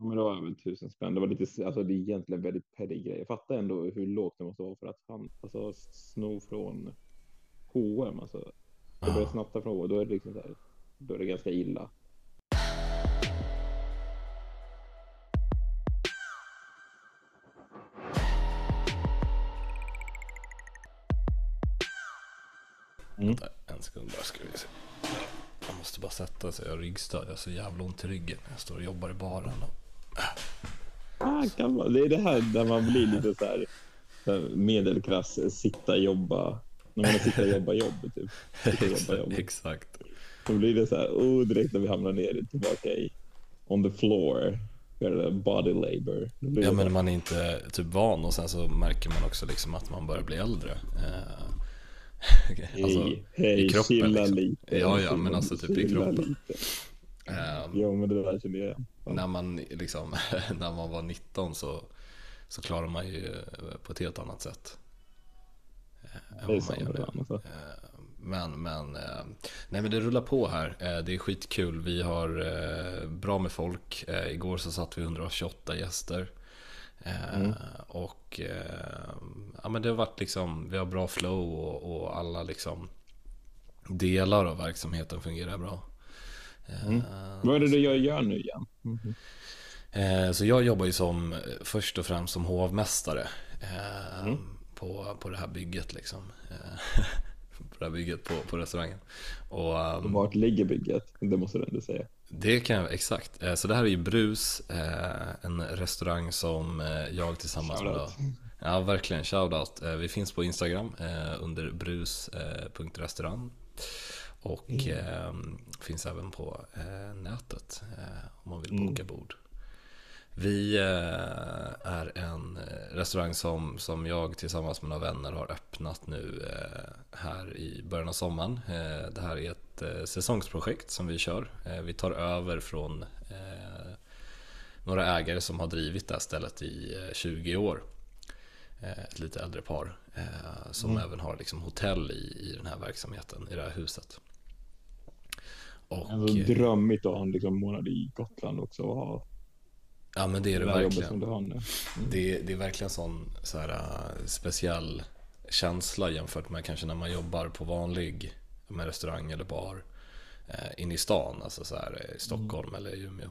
Ja, men det var väl tusen spänn. Det var lite, alltså det är egentligen väldigt petty grej. Jag fattar ändå hur lågt det måste vara för att han, alltså sno från H&M alltså. Det börjar snatta från H&M, då är det liksom så här, då är det ganska illa. Mm. En sekund bara ska vi se. Jag måste bara sätta sig. Jag har ryggstöd. Jag har så jävla ont i ryggen. Jag står och jobbar i baren. Ah, kan man, det är det här där man blir lite så här, så här medelklass, sitta, jobba. När man sitter och jobbar jobb. Typ. Sitta, jobba, jobb. Exakt. Då blir det så här, oh, direkt när vi hamnar ner tillbaka i on the floor. Body labor. Ja men man är inte typ van och sen så märker man också liksom att man börjar bli äldre. Eh, alltså, hej, hej, i kroppen, chilla liksom. lite. Ja, ja, men alltså typ i kroppen. Um, jo, men det där känner jag igen. När man liksom, när man var 19 så, så klarar man ju eh, på ett helt annat sätt. Eh, det är sant, gör alltså. Eh, men, men, nej men det rullar på här. Det är skitkul. Vi har bra med folk. Igår så satt vi 128 gäster. Mm. Och ja, men det har varit liksom, vi har bra flow och, och alla liksom delar av verksamheten fungerar bra. Mm. Uh, Vad är det du gör nu igen? Mm. så jag jobbar ju som, först och främst som hovmästare uh, mm. på, på det här bygget liksom. på det här bygget på, på restaurangen. Och, um, Vart ligger bygget? Det måste du ändå säga. Det kan jag, exakt. Så det här är ju Brus, en restaurang som jag tillsammans med Ja, verkligen. Shoutout. Eh, vi finns på Instagram eh, under brus.restaurang. Och mm. eh, finns även på eh, nätet eh, om man vill boka mm. bord. Vi eh, är en restaurang som, som jag tillsammans med några vänner har öppnat nu här i början av sommaren. det här är ett säsongsprojekt som vi kör. vi tar över från några ägare som har drivit det här stället i 20 år. Ett lite äldre par som mm. även har liksom hotell i, i den här verksamheten, i det här huset. Och, alltså, drömmigt att ha en liksom, månad i Gotland också och ha Ja men det är det, det verkligen. Mm. Det, det, är verkligen sån så här, uh, speciell känsla jämfört med kanske när man jobbar på vanlig med restaurang eller bar uh, inne i stan, alltså så här, i Stockholm mm. eller i Umeå.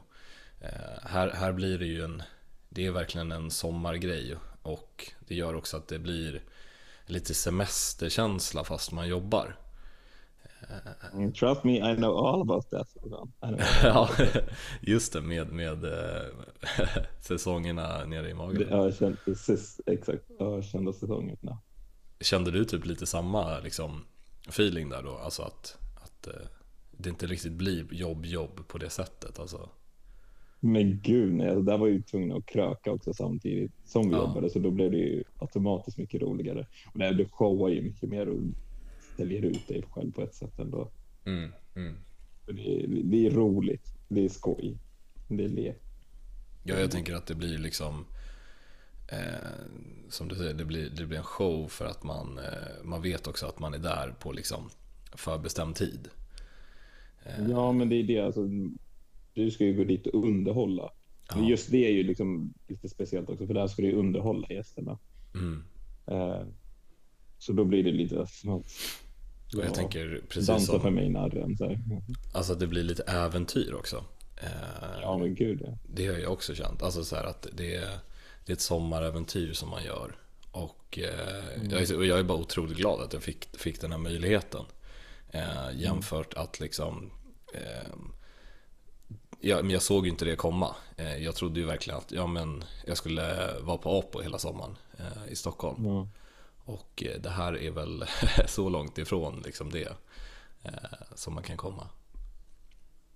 Uh, här, här blir det ju en, det är verkligen en sommargrej och det gör också att det blir lite semesterkänsla fast man jobbar. Trust me, I know all about that. ja, just det, med, med äh, säsongerna nere i magen. Ja, kände, exakt. Jag kände säsongerna. Kände du typ lite samma liksom, feeling där då? Alltså att, att äh, det inte riktigt blir jobb-jobb på det sättet? Alltså. Men gud nej, alltså, där var ju tvungna att kröka också samtidigt som vi ja. jobbade så då blev det ju automatiskt mycket roligare. Och det, det showar ju mycket mer och säljer ut dig själv på ett sätt ändå. Mm, mm. Det, är, det är roligt, det är skoj, det är lek. Ja, jag tänker att det blir liksom eh, som du säger, det blir, det blir en show för att man, eh, man vet också att man är där på liksom förbestämd tid. Eh. Ja, men det är det. Alltså, du ska ju gå dit och underhålla. Ja. Just det är ju liksom lite speciellt också, för där ska du ju underhålla gästerna. Mm. Eh, så då blir det lite som ja, jag tänker precis dansa som, för mig narren. Alltså att det blir lite äventyr också. Eh, ja men gud ja. Det har jag också känt. Alltså så att det är, det är ett sommaräventyr som man gör. Och eh, mm. jag, är, jag är bara otroligt glad att jag fick, fick den här möjligheten. Eh, jämfört mm. att liksom eh, ja, men jag såg ju inte det komma. Eh, jag trodde ju verkligen att ja, men jag skulle vara på Apo hela sommaren i Stockholm. Mm. Och eh, det här är väl så långt ifrån liksom det som man kan komma.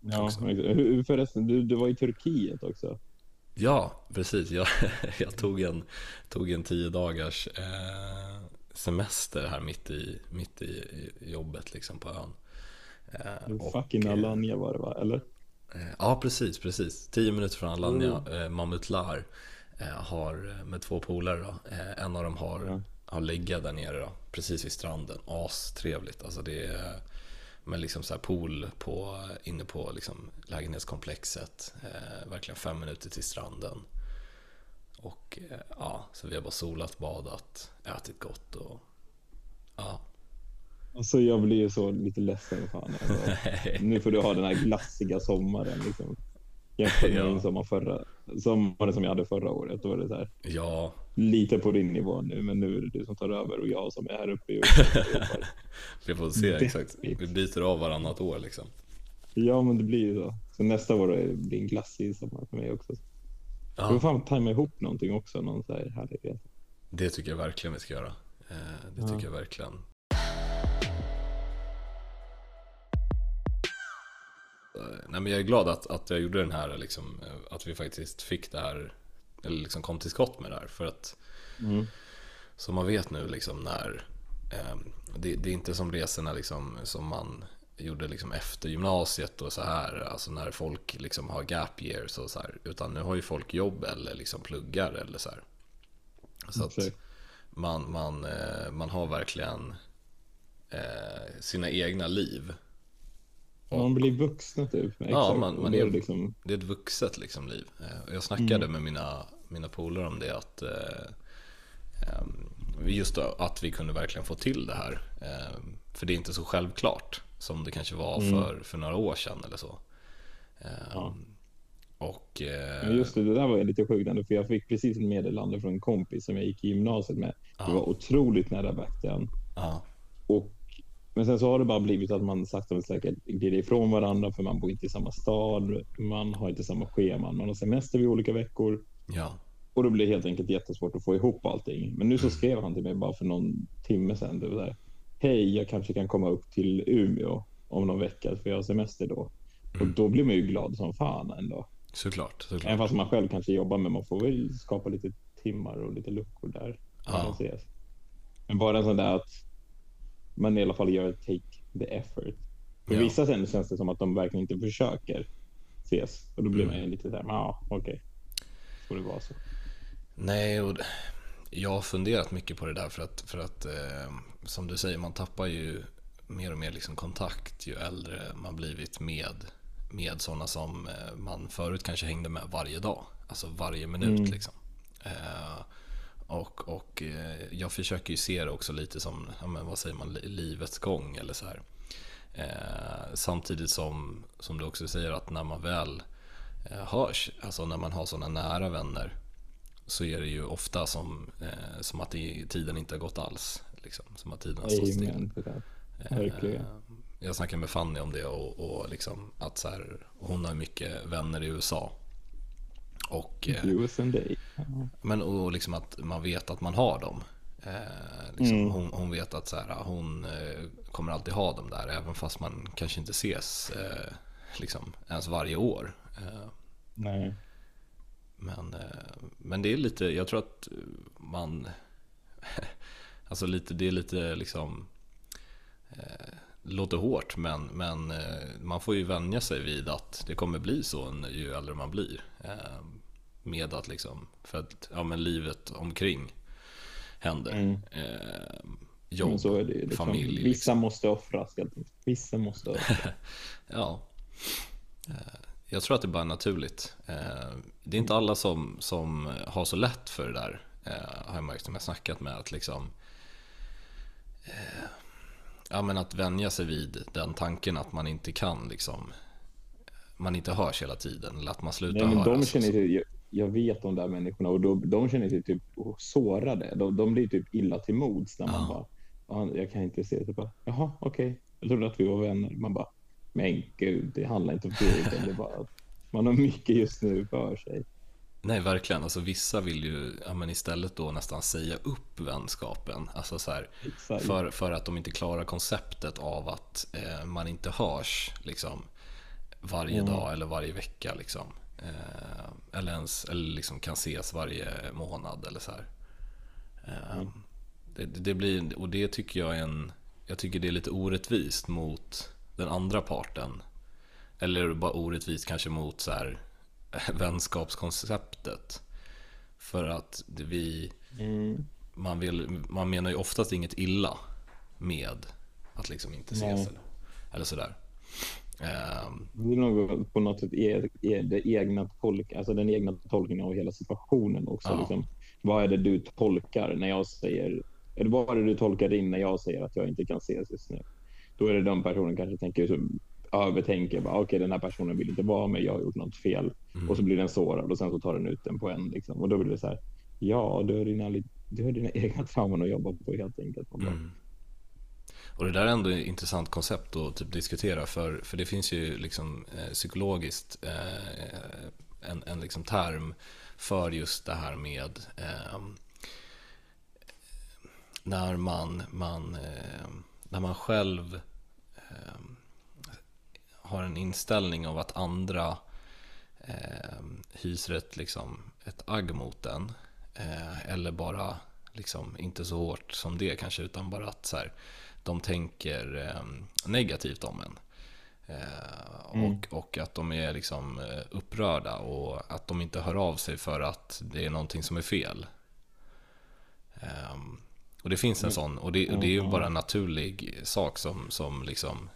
Ja, förresten, du, du var i Turkiet också. Ja, precis. Jag, jag tog, en, tog en tio dagars semester här mitt i, mitt i jobbet liksom på ön. Eh, fucking Alanya var det va, eller? Eh, ja, precis, precis. Tio minuter från Alanya, mm. eh, Mamutlar eh, har eh, med två polare. En av dem har. Har ligga där nere då, precis vid stranden. Astrevligt, alltså det är men liksom så här pool på, inne på liksom lägenhetskomplexet. Eh, verkligen fem minuter till stranden. Och eh, ja, så vi har bara solat, badat, ätit gott och ja. Alltså jag blir ju så lite ledsen. Fan. Alltså, nu får du ha den här glassiga sommaren. Liksom. Jämfört med Ja. min sommar förra, sommaren som jag hade förra året. Då var det så här, Ja, lite på din nivå nu, men nu är det du som tar över och jag som är här uppe. Och vi får se exakt. Vi byter av varannat år liksom. ja, men det blir ju så. Så nästa år blir en glassig sommar för mig också. Vi får Ja, fan tajma ihop någonting också. Någon så här härlig resa. det tycker jag verkligen vi ska göra. Eh, Det Ja. tycker jag verkligen. Nej, men jag är glad att, att jag gjorde den här, liksom, eh, att vi faktiskt fick det här, eller liksom kom till skott med det här. För att Mm. som man vet nu liksom när, eh, det, det är inte som resorna liksom, som man gjorde liksom efter gymnasiet och så här, alltså när folk liksom har gap years och så här, utan nu har ju folk jobb eller liksom pluggar eller så här. Så att Exakt. man, man, eh, man har verkligen eh, sina egna liv. Man blir vuxna typ. Exakt. man- Och man då är- det liksom, Det är ett vuxet liksom liv. Eh, Jag snackade med mina, mina polare om det att eh, ehm, just att vi kunde verkligen få till det här. Eh, för det är inte så självklart som det kanske var för, för några år sedan eller så. Eh, Ja. Och eh, Men just det, det där var lite sjukt för jag fick precis ett meddelande från en kompis som jag gick i gymnasiet med. Ja. Det var otroligt nära backdown. ja, Och, men sen så har det bara blivit att man sakta men säkert glider ifrån varandra för man bor inte i samma stad, man har inte samma scheman, man har semester vid olika veckor. ja, Och då blir det helt enkelt jättesvårt att få ihop allting. Men nu så skrev han till mig bara för någon timme sedan. Det var där, Hej, jag kanske kan komma upp till Umeå om någon vecka för jag har semester då. Och då blir man ju glad som fan ändå. såklart. såklart. Även fast man själv kanske jobbar, men man får väl skapa lite timmar och lite luckor där. man Ja. Men bara en sån där att man i alla fall gör take the effort. För Ja. vissa sen känns det som att de verkligen inte försöker ses. Och då blir Mm. man ju lite där, ja okej. Får det vara så. Nej, och jag har funderat mycket på det där för att, för att eh, som du säger, man tappar ju mer och mer liksom kontakt ju äldre man blivit med, med sådana som eh, man förut kanske hängde med varje dag. Alltså varje minut Mm. liksom. Eh, och och eh, jag försöker ju se det också lite som, ja, men vad säger man, li- livets gång eller så här. Eh, samtidigt som, som du också säger att när man väl eh, hörs, alltså när man har sådana nära vänner så är det ju ofta som, eh, som att det, tiden inte har gått alls. Liksom, som att tiden har stått still. Det. Verkligen. Eh, Jag snackade med Fanny om det och, och liksom att så här, hon har mycket vänner i USA. Och, eh, men och liksom att man vet att man har dem. Eh, liksom, Mm. hon, hon vet att så här, hon eh, kommer alltid ha dem där även fast man kanske inte ses liksom, ens varje år. Nej. men, men det är lite, jag tror att man Alltså lite, det är lite liksom eh, Låter hårt men, men man får ju vänja sig vid att det kommer bli så ju äldre man blir. Eh, med att liksom, för att ja, men livet omkring händer. Mm. Eh, jobb, det. Liksom. familj. Vissa Liksom. måste offras. helt enkelt. Vissa måste offras. Ja. Eh, Jag tror att det bara är naturligt. Eh, Det är inte alla som, som har så lätt för det där. eh, Har jag märkt som jag snackat med. Att liksom eh, Ja men att vänja sig vid den tanken att man inte kan liksom Man inte hörs hela tiden eller att man slutar Nej, men höras. de känner så. sig, jag, vet de där människorna och de, de känner sig typ sårade. De, de blir typ illa till mods när man Ja. bara, "Ja, jag kan inte se. Så bara, Jaha, okej. Jag trodde att vi var vänner. Man bara, men gud, det handlar inte om det. Utan det är bara man har mycket just nu för sig. Nej verkligen, alltså vissa vill ju ja, men istället då nästan säga upp vänskapen. Alltså så här. För, för att de inte klarar konceptet av att eh, man inte hörs liksom, varje Mm. dag eller varje vecka. Liksom. Eh, eller ens eller liksom kan ses varje månad eller så här. Eh, Mm. det, det blir, och det tycker jag är en Jag tycker det är lite orättvist mot den andra parten. Eller bara orättvist kanske mot så här, vänskapskonceptet. För att vi Mm. man, vill, man menar ju oftast inget illa med att liksom inte ses. Nej. Eller. Eller sådär. Um, det är nog på något sätt är, är det egna tolk, alltså den egna tolkningen av hela situationen också. Ja. Liksom, vad är det du tolkar när jag säger, eller vad är det du tolkar in när jag säger att jag inte kan ses just nu? Då är det den personen kanske tänker så, övertänker, okej okay, den här personen vill inte vara med, jag har gjort något fel. Mm. Och så blir den sårad och sen så tar den ut den på en. Liksom. Och då blir det så här, ja, du har dina, du har dina egna trauman att jobba på helt enkelt. Mm. Och det där är ändå ett intressant koncept att typ diskutera för, för det finns ju liksom eh, psykologiskt eh, en, en liksom term för just det här med eh, när man, man, eh, när man själv eh, har en inställning av att andra eh, hyser ett, liksom, ett agg mot en eh, eller bara liksom, inte så hårt som det kanske utan bara att så här, de tänker eh, negativt om en. Eh, mm. och, och att de är liksom eh, upprörda och att de inte hör av sig för att det är någonting som är fel. Ehm, och det finns en mm. sån, och det, och det är ju bara en naturlig sak som, som liksom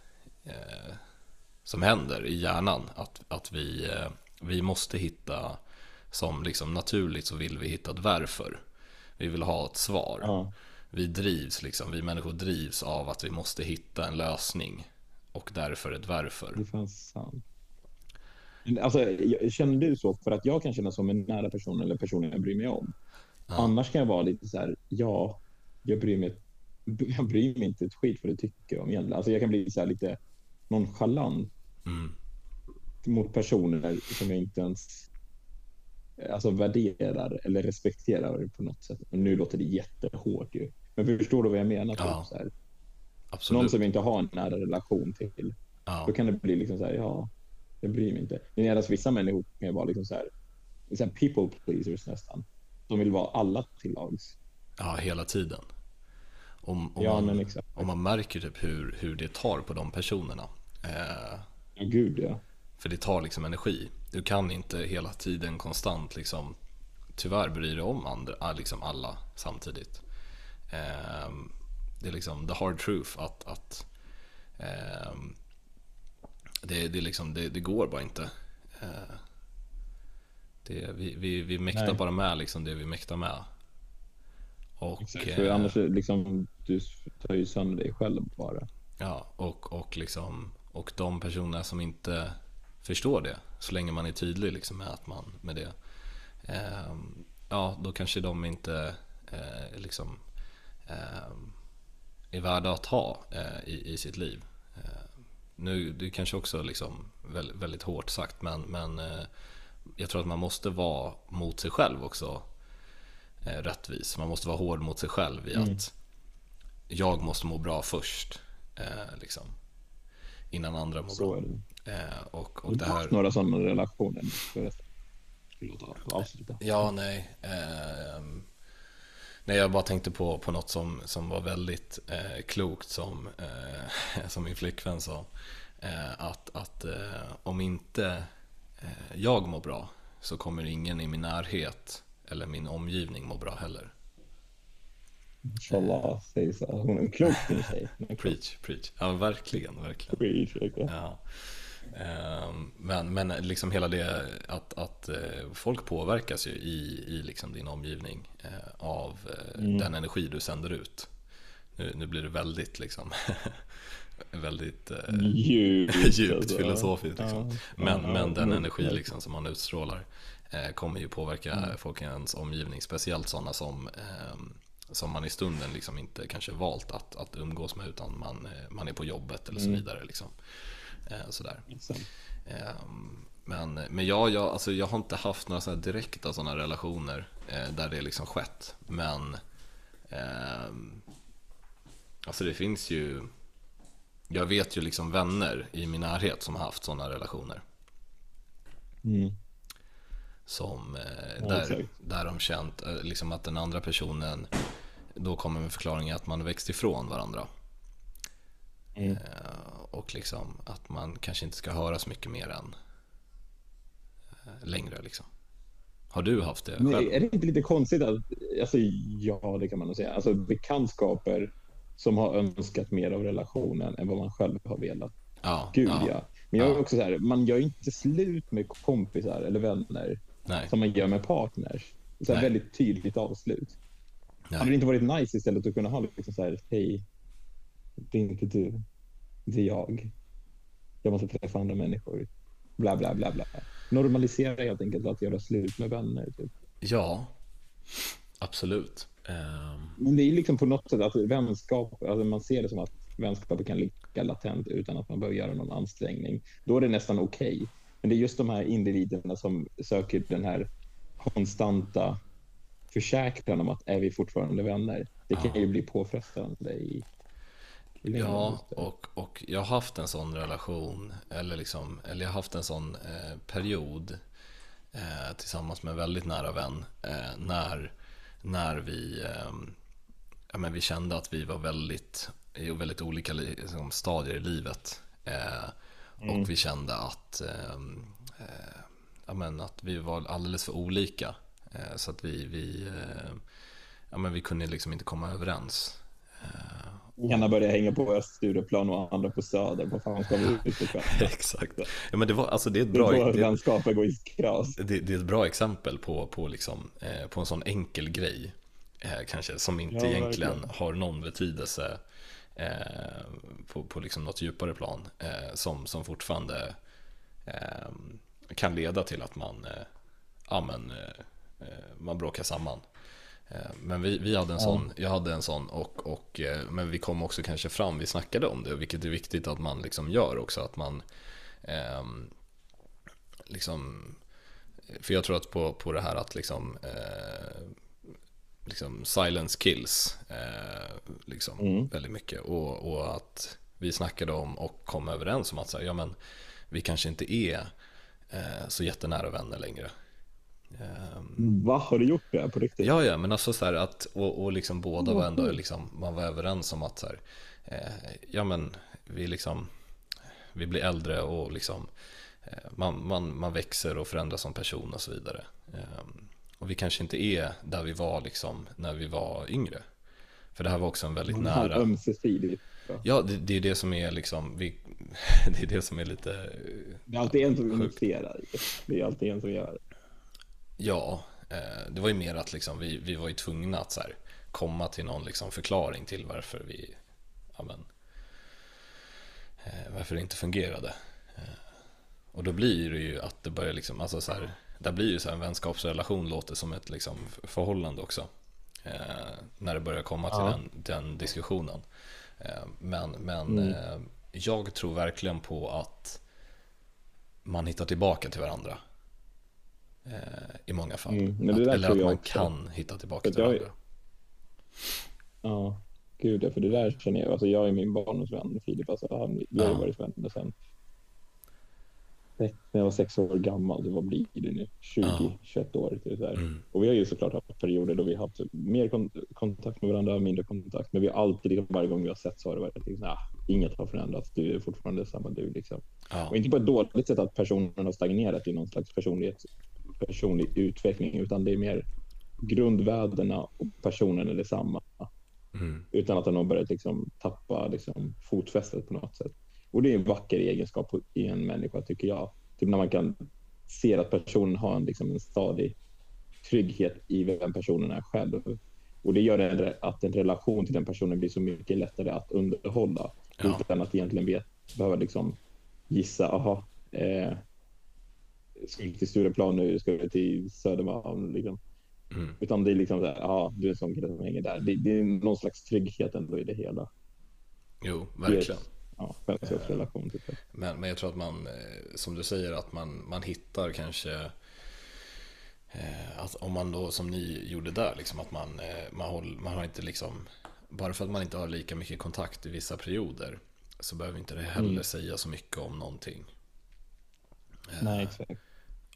som händer i hjärnan. Att, att vi, vi måste hitta, som liksom naturligt så vill vi hitta ett varför. Vi vill ha ett svar. Ja vi drivs liksom, vi människor drivs av att vi måste hitta en lösning och därför ett varför. Det fanns sant. Alltså, känner du så? För att jag kan känna som en nära person eller personen jag bryr mig om. Ja. Annars kan jag vara lite så här, ja, jag bryr mig, jag bryr mig inte ett skit för det tycker om egentligen. Alltså jag kan bli så här lite nonchalant mm. mot personer som jag inte ens alltså värderar eller respekterar på något sätt. Och nu låter det jättehårt ju. Men förstår du vad jag menar? Typ, ja. så här. Absolut. Någon som vi inte har en nära relation till. Ja. Då kan det bli liksom så här, ja, jag bryr mig inte. Medan vissa människor kan vara liksom så här, så här people pleasers nästan. De vill vara alla till lags. Ja, hela tiden. Om, om, ja, man, om man märker typ hur, hur det tar på de personerna. Eh, ja, gud ja. För det tar liksom energi. Du kan inte hela tiden konstant liksom tyvärr bry dig om andra, liksom alla samtidigt. Eh, det är liksom the hard truth att, att eh, det, det, liksom, det, det, går bara inte. Eh, det, vi, vi, vi mäktar Nej. bara med liksom det vi mäktar med. Och, Exakt, för eh, annars liksom, du tar ju sönder dig själv bara. Ja, och, och, liksom, och de personer som inte förstår det, så länge man är tydlig liksom med, att man, med det, eh, ja då kanske de inte eh, liksom eh, är värda att ha eh, i, i sitt liv. Eh, nu, det är kanske också liksom väldigt, väldigt hårt sagt men, men eh, jag tror att man måste vara mot sig själv också rättvis. Man måste vara hård mot sig själv i mm. att jag måste må bra först. liksom, innan andra mår bra. Eh, och, och det här... några sådana relationer? Ja, nej. Eh, nej, jag bara tänkte på, på något som, som var väldigt eh, klokt som, eh, som min flickvän sa. Eh, att att eh, om inte eh, jag mår bra så kommer ingen i min närhet eller min omgivning må bra heller. Inshallah, säger så. Hon är en klok tjej. Preach, preach. Ja, verkligen, verkligen. Preach, verkligen. Ja. Ehm, men, men liksom hela det att, att eh, folk påverkas ju i, i liksom din omgivning eh, av eh, mm. den energi du sänder ut. Nu, nu blir det väldigt liksom väldigt djupt, djupt alltså. filosofiskt. Liksom. Ja, men, ja, men den energi liksom som man utstrålar kommer ju påverka mm. folk i ens omgivning. Speciellt sådana som, ehm, som man i stunden liksom inte kanske valt att, att umgås med utan man, man är på jobbet eller så mm. vidare. Liksom. Eh, sådär. Ehm, men, men jag, jag, alltså jag har inte haft några sådana direkta sådana relationer eh, där det liksom skett. Men eh, alltså det finns ju Jag vet ju liksom vänner i min närhet som har haft sådana relationer. Mm. Som, eh, där, där de känt liksom att den andra personen då kommer med förklaringen att man växt ifrån varandra. Mm. Eh, och liksom att man kanske inte ska höra så mycket mer än eh, längre liksom. Har du haft det själv? Nej, är det inte lite konstigt att, alltså ja det kan man nog säga, alltså bekantskaper som har önskat mer av relationen än vad man själv har velat. Ja, Gud ja. ja. Men jag är Ja. också så här, man gör inte slut med kompisar eller vänner Nej, som man gör med partners. Så här väldigt tydligt avslut. nej. Hade det inte varit nice istället att kunna ha liksom så här, hej, det är inte du, det är jag. Jag måste träffa andra människor. Bla, bla, bla, bla. Normalisera helt enkelt att göra slut med vänner. Typ. Ja, absolut. Ehm, Men det är liksom på något sätt att vänskap, alltså man ser det som att vänskap kan ligga latent utan att man behöver göra någon ansträngning. Då är det nästan okej. Men det är just de här individerna som söker den här konstanta försäkran om att är vi fortfarande vänner. Det kan Ja. ju bli påfrestande i. Ja, och, och jag har haft en sån relation, eller, liksom, eller jag har haft en sån eh, period eh, tillsammans med en väldigt nära vän eh, när, när vi, eh, ja, men vi kände att vi var väldigt, i väldigt olika li, liksom, stadier i livet. Eh, Och vi kände att, eh, eh, ja, men att vi var alldeles för olika. Eh, så att vi, vi, ja, men vi kunde liksom inte komma överens. Ena börjar hänga på Stureplan och andra på Söder. Vad fan ska vi ut? Exakt. Ja, men det, var, alltså, det, är ett bra, det, vänskapen går i kras. det, det är ett bra exempel på, på, liksom, eh, på en sån enkel grej. Eh, kanske som inte Ja, egentligen verkligen. har någon betydelse eh, på, på liksom något djupare plan. Eh, som, som fortfarande eh, kan leda till att man, eh, ja, men, eh, man bråkar samman. Eh, Men vi, vi hade en sån, jag hade en sån och, och eh, men vi kom också kanske fram, vi snackade om det, vilket är viktigt att man liksom gör också, att man ehm, liksom, för jag tror att på, på det här att liksom, eh, liksom silence kills eh, liksom Mm. väldigt mycket och, och att vi snackade om och kom överens om att säga, ja men vi kanske inte är eh, så jättenära vänner längre. Vad har du gjort det på riktigt? Ja, ja, men alltså så här att, och, och liksom båda var ändå liksom, man var överens om att så här, eh, ja men vi liksom, vi blir äldre och liksom, eh, man, man, man växer och förändras som person och så vidare. Eh, och vi kanske inte är där vi var liksom när vi var yngre. För det här var också en väldigt nära, Ömsesidigt. ja det, det är det som är liksom, vi, det är det som är lite, Det är alltid en som investerar. det. Det är alltid en som gör det. Ja, eh, det var ju mer att liksom vi, vi var ju tvungna att så här, komma till någon liksom förklaring till varför vi, ja men, eh, varför det inte fungerade. Eh, och då blir det ju att det börjar liksom, alltså så här, där blir ju så här en vänskapsrelation låter som ett liksom förhållande också. Eh, när det börjar komma till Ja. den, den diskussionen. Eh, men men Mm. eh, jag tror verkligen på att man hittar tillbaka till varandra. Eh, I många fall. Mm, men det där att, eller att man också. kan hitta tillbaka till jag- varandra. Ja, gud ja, för det där känner jag. Alltså jag är min barndomsvän Filip. Alltså han, vi har Ja. varit vänner sen när jag var sex år gammal. Vad blir det nu? 20, Ja. 21 år. Typ där. Mm. Och vi har ju såklart haft perioder då vi har haft mer kon kontakt med varandra, mindre kontakt. Men vi har alltid, liksom, varje gång vi har sett så har det varit liksom, ah, inget har förändrats. Du är fortfarande samma du. Liksom. Ja, Och inte på ett dåligt sätt att personen har stagnerat i någon slags personlighet, personlig utveckling, utan det är mer grundvärdena och personen är detsamma. mm. Utan att den har börjat liksom tappa liksom fotfästet på något sätt. Och det är en vacker egenskap i en människa tycker jag. Typ när man kan se att personen har en, liksom en stadig trygghet i vem personen är själv. Och det gör en, att en relation till den personen blir så mycket lättare att underhålla. Ja. Utan att egentligen vet, behöva liksom gissa, aha, eh, ska vi till Stureplan nu, ska vi till Södermalm? Liksom. Mm. Utan det är liksom så här, ja, du är en sån kille som hänger där. Det, det är någon slags trygghet ändå i det hela. Jo, verkligen. Ja, vänskapsrelation typ. Men, men jag tror att man, eh, som du säger, att man, man hittar kanske eh, att om man då som ni gjorde där, liksom att man, eh, man, håll, man har inte liksom bara för att man inte har lika mycket kontakt i vissa perioder så behöver inte det heller Mm. säga så mycket om någonting. Eh, Nej, exakt.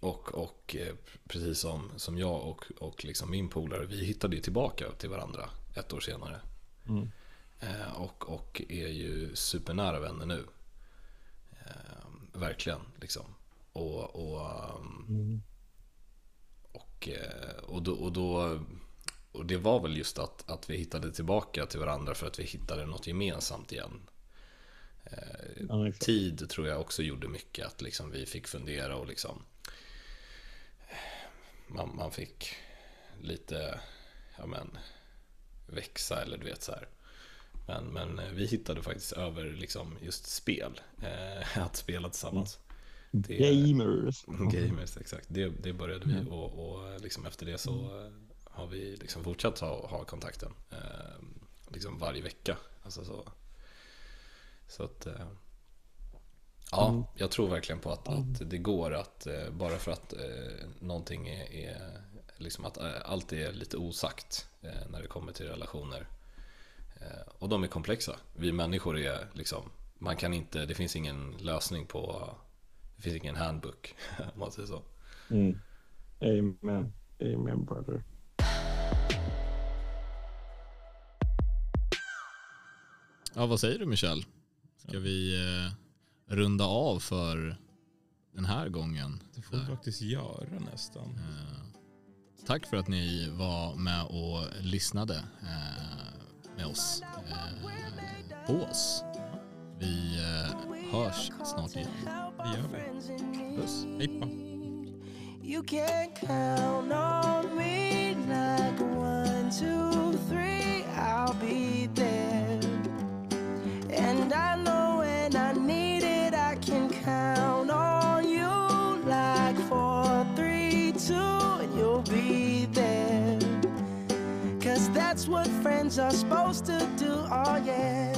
Och, och eh, precis som, som jag och, och liksom min polare, vi hittade ju tillbaka till varandra ett år senare. Mm. Eh, och, och är ju supernära vänner nu. Eh, verkligen liksom. Och, och, ehm, Mm. och, och, då, och, då, och det var väl just att, att vi hittade tillbaka till varandra för att vi hittade något gemensamt igen. Ja, tid tror jag också gjorde mycket, att liksom vi fick fundera och liksom man, man fick lite, ja men, växa eller du vet så här. Men, men eh, vi hittade faktiskt över liksom just spel, eh, att spela tillsammans. Det, gamers. Gamers, exakt. Det, det började vi och, och liksom efter det så mm. har vi liksom fortsatt ha, ha kontakten. Eh, liksom varje vecka. Alltså så. så att eh, Ja, mm. jag tror verkligen på att, att det går att eh, bara för att eh, någonting är, är liksom att eh, allt är lite osagt eh, när det kommer till relationer. Eh, och de är komplexa. Vi människor är liksom, man kan inte, det finns ingen lösning på, det finns ingen handbook om man säger så. Mm. Amen, amen brother. Ja, vad säger du Michel? Ska vi eh, runda av för den här gången? Det får vi faktiskt göra nästan. Eh, tack för att ni var med och lyssnade eh, med oss, eh, på oss. Vi hörs snart igen. Det gör vi. Puss. Hej på. You can count on me like one, two, Friends are supposed to do, oh yeah.